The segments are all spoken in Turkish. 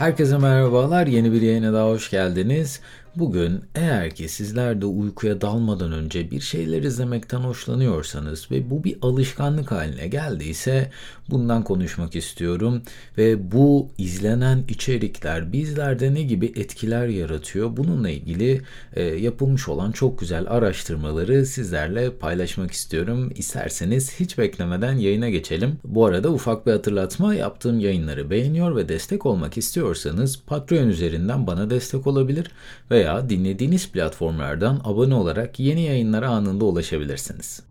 Herkese merhabalar. Yeni bir yayına daha hoş geldiniz. Bugün eğer ki sizler de uykuya dalmadan önce bir şeyler izlemekten hoşlanıyorsanız ve bu bir alışkanlık haline geldiyse bundan konuşmak istiyorum ve bu izlenen içerikler bizlerde ne gibi etkiler yaratıyor bununla ilgili e, yapılmış olan çok güzel araştırmaları sizlerle paylaşmak istiyorum. İsterseniz hiç beklemeden yayına geçelim. Bu arada ufak bir hatırlatma yaptığım yayınları beğeniyor ve destek olmak istiyorsanız Patreon üzerinden bana destek olabilir ve veya dinlediğiniz platformlardan abone olarak yeni yayınlara anında ulaşabilirsiniz.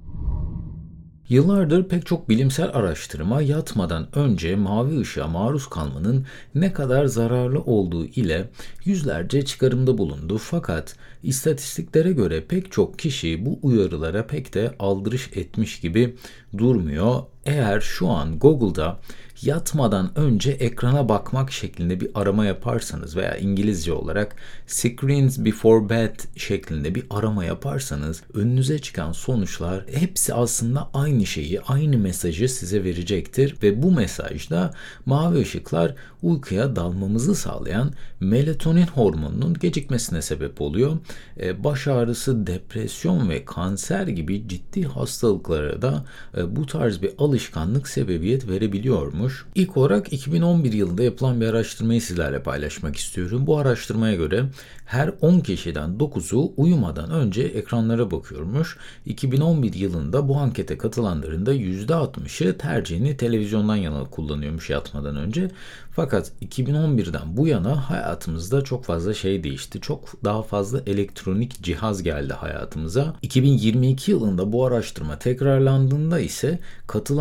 Yıllardır pek çok bilimsel araştırma yatmadan önce mavi ışığa maruz kalmanın ne kadar zararlı olduğu ile yüzlerce çıkarımda bulundu fakat istatistiklere göre pek çok kişi bu uyarılara pek de aldırış etmiş gibi durmuyor. Eğer şu an Google'da yatmadan önce ekrana bakmak şeklinde bir arama yaparsanız veya İngilizce olarak screens before bed şeklinde bir arama yaparsanız önünüze çıkan sonuçlar hepsi aslında aynı şeyi, aynı mesajı size verecektir ve bu mesajda mavi ışıklar uykuya dalmamızı sağlayan melatonin hormonunun gecikmesine sebep oluyor. Ee, baş ağrısı, depresyon ve kanser gibi ciddi hastalıklara da e, bu tarz bir alışkanlık sebebiyet verebiliyormuş. İlk olarak 2011 yılında yapılan bir araştırmayı sizlerle paylaşmak istiyorum. Bu araştırmaya göre her 10 kişiden 9'u uyumadan önce ekranlara bakıyormuş. 2011 yılında bu ankete katılanların da %60'ı tercihini televizyondan yana kullanıyormuş yatmadan önce. Fakat 2011'den bu yana hayatımızda çok fazla şey değişti. Çok daha fazla elektronik cihaz geldi hayatımıza. 2022 yılında bu araştırma tekrarlandığında ise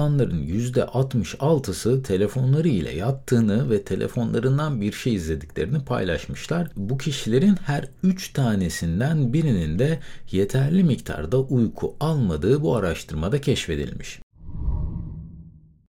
katılanların %66'sı telefonları ile yattığını ve telefonlarından bir şey izlediklerini paylaşmışlar. Bu kişilerin her 3 tanesinden birinin de yeterli miktarda uyku almadığı bu araştırmada keşfedilmiş.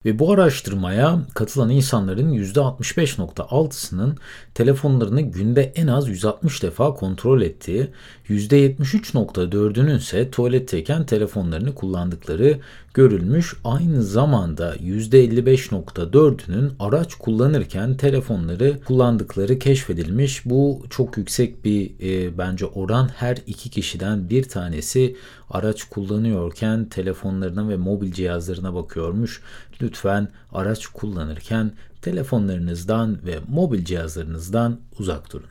Ve bu araştırmaya katılan insanların %65.6'sının telefonlarını günde en az 160 defa kontrol ettiği, %73.4'ünün ise tuvaletteyken telefonlarını kullandıkları görülmüş. Aynı zamanda %55.4'ünün araç kullanırken telefonları kullandıkları keşfedilmiş. Bu çok yüksek bir e, bence oran. Her iki kişiden bir tanesi araç kullanıyorken telefonlarına ve mobil cihazlarına bakıyormuş. Lütfen araç kullanırken telefonlarınızdan ve mobil cihazlarınızdan uzak durun.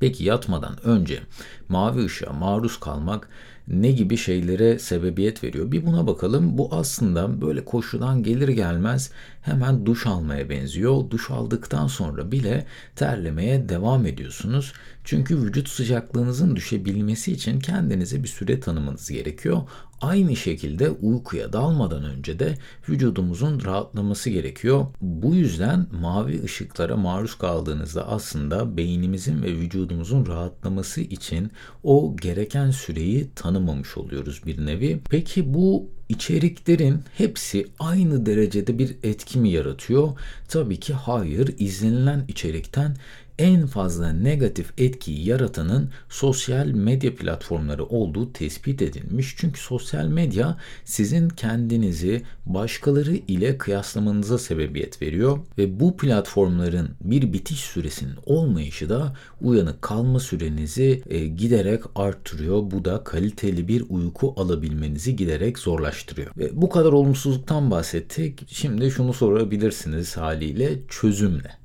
Peki yatmadan önce mavi ışığa maruz kalmak ne gibi şeylere sebebiyet veriyor? Bir buna bakalım. Bu aslında böyle koşudan gelir gelmez hemen duş almaya benziyor. Duş aldıktan sonra bile terlemeye devam ediyorsunuz. Çünkü vücut sıcaklığınızın düşebilmesi için kendinize bir süre tanımanız gerekiyor. Aynı şekilde uykuya dalmadan önce de vücudumuzun rahatlaması gerekiyor. Bu yüzden mavi ışıklara maruz kaldığınızda aslında beynimizin ve vücudumuzun rahatlaması için o gereken süreyi tanımamış oluyoruz bir nevi. Peki bu içeriklerin hepsi aynı derecede bir etki mi yaratıyor? Tabii ki hayır. İzlenilen içerikten en fazla negatif etkiyi yaratanın sosyal medya platformları olduğu tespit edilmiş. Çünkü sosyal medya sizin kendinizi başkaları ile kıyaslamanıza sebebiyet veriyor ve bu platformların bir bitiş süresinin olmayışı da uyanık kalma sürenizi e, giderek arttırıyor. Bu da kaliteli bir uyku alabilmenizi giderek zorlaştırıyor. Ve bu kadar olumsuzluktan bahsettik. Şimdi şunu sorabilirsiniz haliyle çözüm ne?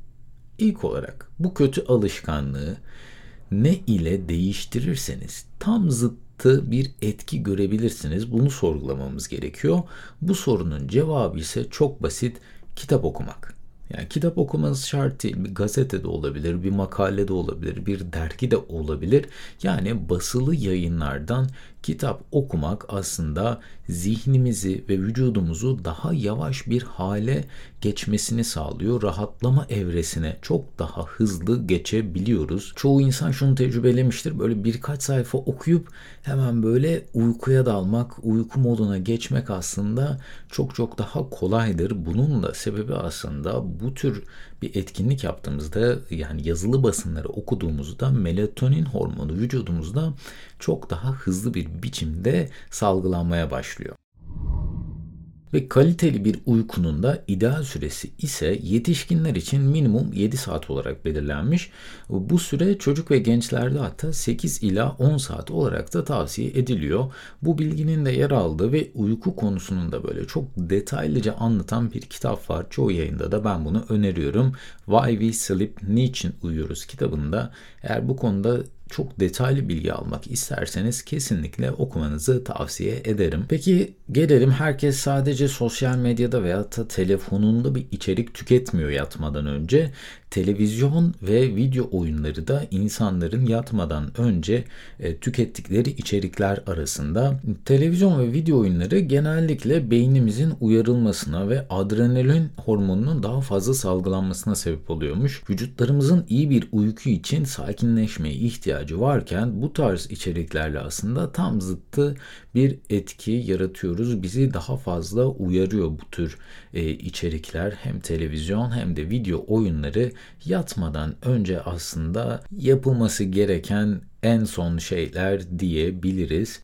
İlk olarak bu kötü alışkanlığı ne ile değiştirirseniz tam zıttı bir etki görebilirsiniz. Bunu sorgulamamız gerekiyor. Bu sorunun cevabı ise çok basit. Kitap okumak. Yani kitap okumanız şart değil. Bir gazete de olabilir, bir makale de olabilir, bir dergi de olabilir. Yani basılı yayınlardan kitap okumak aslında zihnimizi ve vücudumuzu daha yavaş bir hale geçmesini sağlıyor. Rahatlama evresine çok daha hızlı geçebiliyoruz. Çoğu insan şunu tecrübelemiştir. Böyle birkaç sayfa okuyup hemen böyle uykuya dalmak, uyku moduna geçmek aslında çok çok daha kolaydır. Bunun da sebebi aslında bu tür bir etkinlik yaptığımızda yani yazılı basınları okuduğumuzda melatonin hormonu vücudumuzda çok daha hızlı bir biçimde salgılanmaya başlıyor. Ve kaliteli bir uykunun da ideal süresi ise yetişkinler için minimum 7 saat olarak belirlenmiş. Bu süre çocuk ve gençlerde hatta 8 ila 10 saat olarak da tavsiye ediliyor. Bu bilginin de yer aldığı ve uyku konusunun da böyle çok detaylıca anlatan bir kitap var. Çoğu yayında da ben bunu öneriyorum. Why We Sleep, Niçin Uyuyoruz kitabında eğer bu konuda çok detaylı bilgi almak isterseniz kesinlikle okumanızı tavsiye ederim. Peki gelelim herkes sadece sosyal medyada veya da telefonunda bir içerik tüketmiyor yatmadan önce. Televizyon ve video oyunları da insanların yatmadan önce e, tükettikleri içerikler arasında. Televizyon ve video oyunları genellikle beynimizin uyarılmasına ve adrenalin hormonunun daha fazla salgılanmasına sebep oluyormuş. Vücutlarımızın iyi bir uyku için sakinleşmeye ihtiyacı varken bu tarz içeriklerle aslında tam zıttı bir etki yaratıyoruz. Bizi daha fazla uyarıyor bu tür e, içerikler. Hem televizyon hem de video oyunları yatmadan önce aslında yapılması gereken en son şeyler diyebiliriz.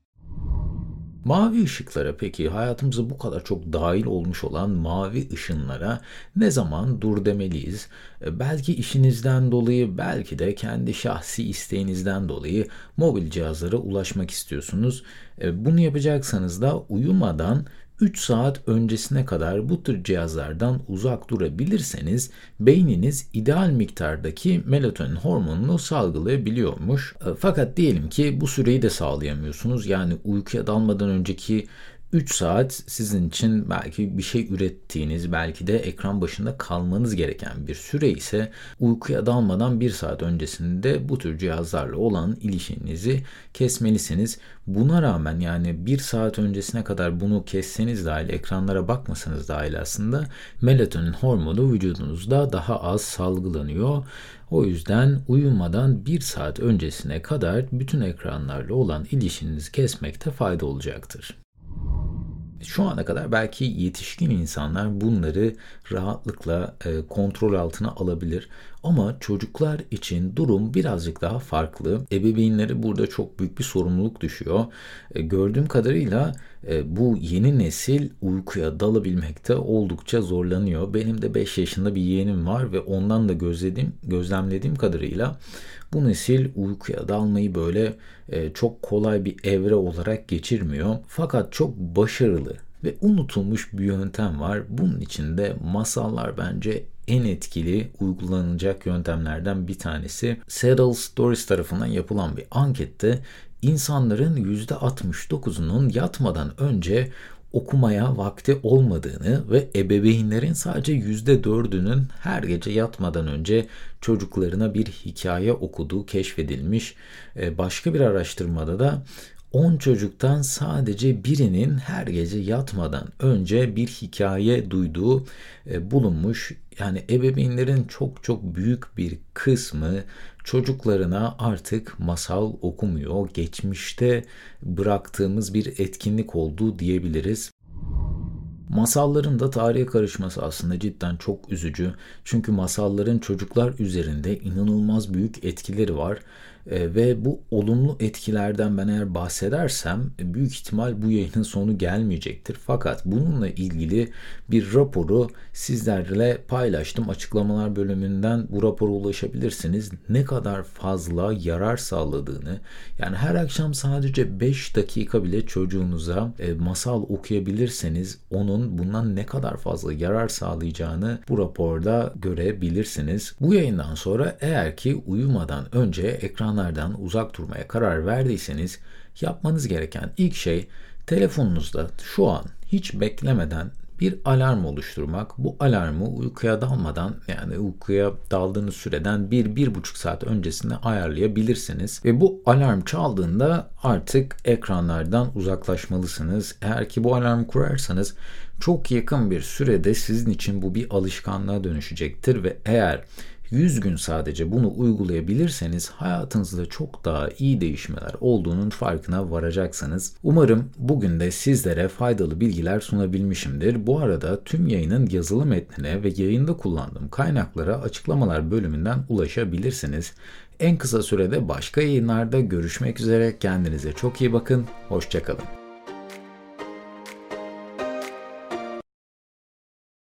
Mavi ışıklara peki hayatımıza bu kadar çok dahil olmuş olan mavi ışınlara ne zaman dur demeliyiz? E, belki işinizden dolayı belki de kendi şahsi isteğinizden dolayı mobil cihazlara ulaşmak istiyorsunuz. E, bunu yapacaksanız da uyumadan 3 saat öncesine kadar bu tür cihazlardan uzak durabilirseniz beyniniz ideal miktardaki melatonin hormonunu salgılayabiliyormuş. E, fakat diyelim ki bu süreyi de sağlayamıyorsunuz. Yani uykuya dalmadan önceki 3 saat sizin için belki bir şey ürettiğiniz, belki de ekran başında kalmanız gereken bir süre ise uykuya dalmadan 1 saat öncesinde bu tür cihazlarla olan ilişkinizi kesmelisiniz. Buna rağmen yani 1 saat öncesine kadar bunu kesseniz dahil, ekranlara bakmasanız dahil aslında melatonin hormonu vücudunuzda daha az salgılanıyor. O yüzden uyumadan 1 saat öncesine kadar bütün ekranlarla olan ilişkinizi kesmekte fayda olacaktır. Şu ana kadar belki yetişkin insanlar bunları rahatlıkla e, kontrol altına alabilir. Ama çocuklar için durum birazcık daha farklı. Ebeveynleri burada çok büyük bir sorumluluk düşüyor. E, gördüğüm kadarıyla e, bu yeni nesil uykuya dalabilmekte oldukça zorlanıyor. Benim de 5 yaşında bir yeğenim var ve ondan da gözlediğim, gözlemlediğim kadarıyla bu nesil uykuya dalmayı böyle e, çok kolay bir evre olarak geçirmiyor. Fakat çok başarılı ve unutulmuş bir yöntem var. Bunun içinde masallar bence en etkili uygulanacak yöntemlerden bir tanesi. Settle Stories tarafından yapılan bir ankette insanların %69'unun yatmadan önce okumaya vakti olmadığını ve ebeveynlerin sadece yüzde dördünün her gece yatmadan önce çocuklarına bir hikaye okuduğu keşfedilmiş. Ee, başka bir araştırmada da 10 çocuktan sadece birinin her gece yatmadan önce bir hikaye duyduğu e, bulunmuş. Yani ebeveynlerin çok çok büyük bir kısmı çocuklarına artık masal okumuyor. Geçmişte bıraktığımız bir etkinlik olduğu diyebiliriz. Masalların da tarihe karışması aslında cidden çok üzücü. Çünkü masalların çocuklar üzerinde inanılmaz büyük etkileri var. E, ve bu olumlu etkilerden ben eğer bahsedersem e, büyük ihtimal bu yayının sonu gelmeyecektir. Fakat bununla ilgili bir raporu sizlerle paylaştım. Açıklamalar bölümünden bu rapora ulaşabilirsiniz. Ne kadar fazla yarar sağladığını yani her akşam sadece 5 dakika bile çocuğunuza e, masal okuyabilirseniz onun bundan ne kadar fazla yarar sağlayacağını bu raporda görebilirsiniz. Bu yayından sonra eğer ki uyumadan önce ekran ekranlardan uzak durmaya karar verdiyseniz yapmanız gereken ilk şey telefonunuzda şu an hiç beklemeden bir alarm oluşturmak. Bu alarmı uykuya dalmadan yani uykuya daldığınız süreden bir bir buçuk saat öncesinde ayarlayabilirsiniz. Ve bu alarm çaldığında artık ekranlardan uzaklaşmalısınız. Eğer ki bu alarm kurarsanız çok yakın bir sürede sizin için bu bir alışkanlığa dönüşecektir ve eğer 100 gün sadece bunu uygulayabilirseniz hayatınızda çok daha iyi değişmeler olduğunun farkına varacaksınız. Umarım bugün de sizlere faydalı bilgiler sunabilmişimdir. Bu arada tüm yayının yazılı metnine ve yayında kullandığım kaynaklara açıklamalar bölümünden ulaşabilirsiniz. En kısa sürede başka yayınlarda görüşmek üzere. Kendinize çok iyi bakın. Hoşçakalın.